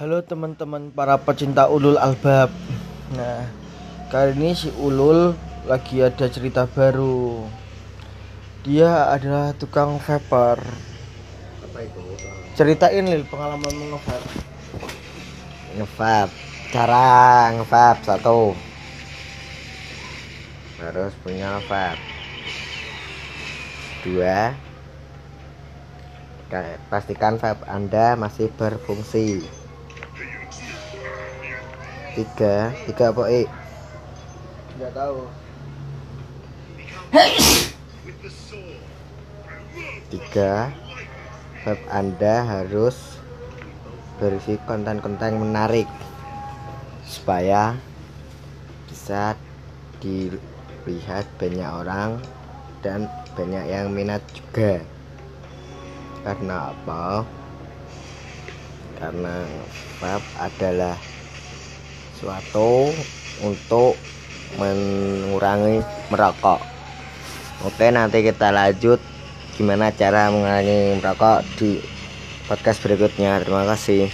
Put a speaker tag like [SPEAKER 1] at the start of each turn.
[SPEAKER 1] Halo teman-teman para pecinta ulul albab. Nah kali ini si ulul lagi ada cerita baru. Dia adalah tukang vapor
[SPEAKER 2] apa itu?
[SPEAKER 1] Ceritain lil pengalaman nge-vape.
[SPEAKER 2] Ngevape. Cara ngevape satu. Harus punya vape. Dua. Ka- pastikan vape anda masih berfungsi tiga tiga apa eh
[SPEAKER 1] Gak tahu.
[SPEAKER 2] Tiga vape anda harus berisi konten-konten menarik supaya bisa dilihat banyak orang dan banyak yang minat juga. Karena apa? Karena vape adalah suatu untuk mengurangi merokok. Oke nanti kita lanjut gimana cara mengurangi merokok di podcast berikutnya. Terima kasih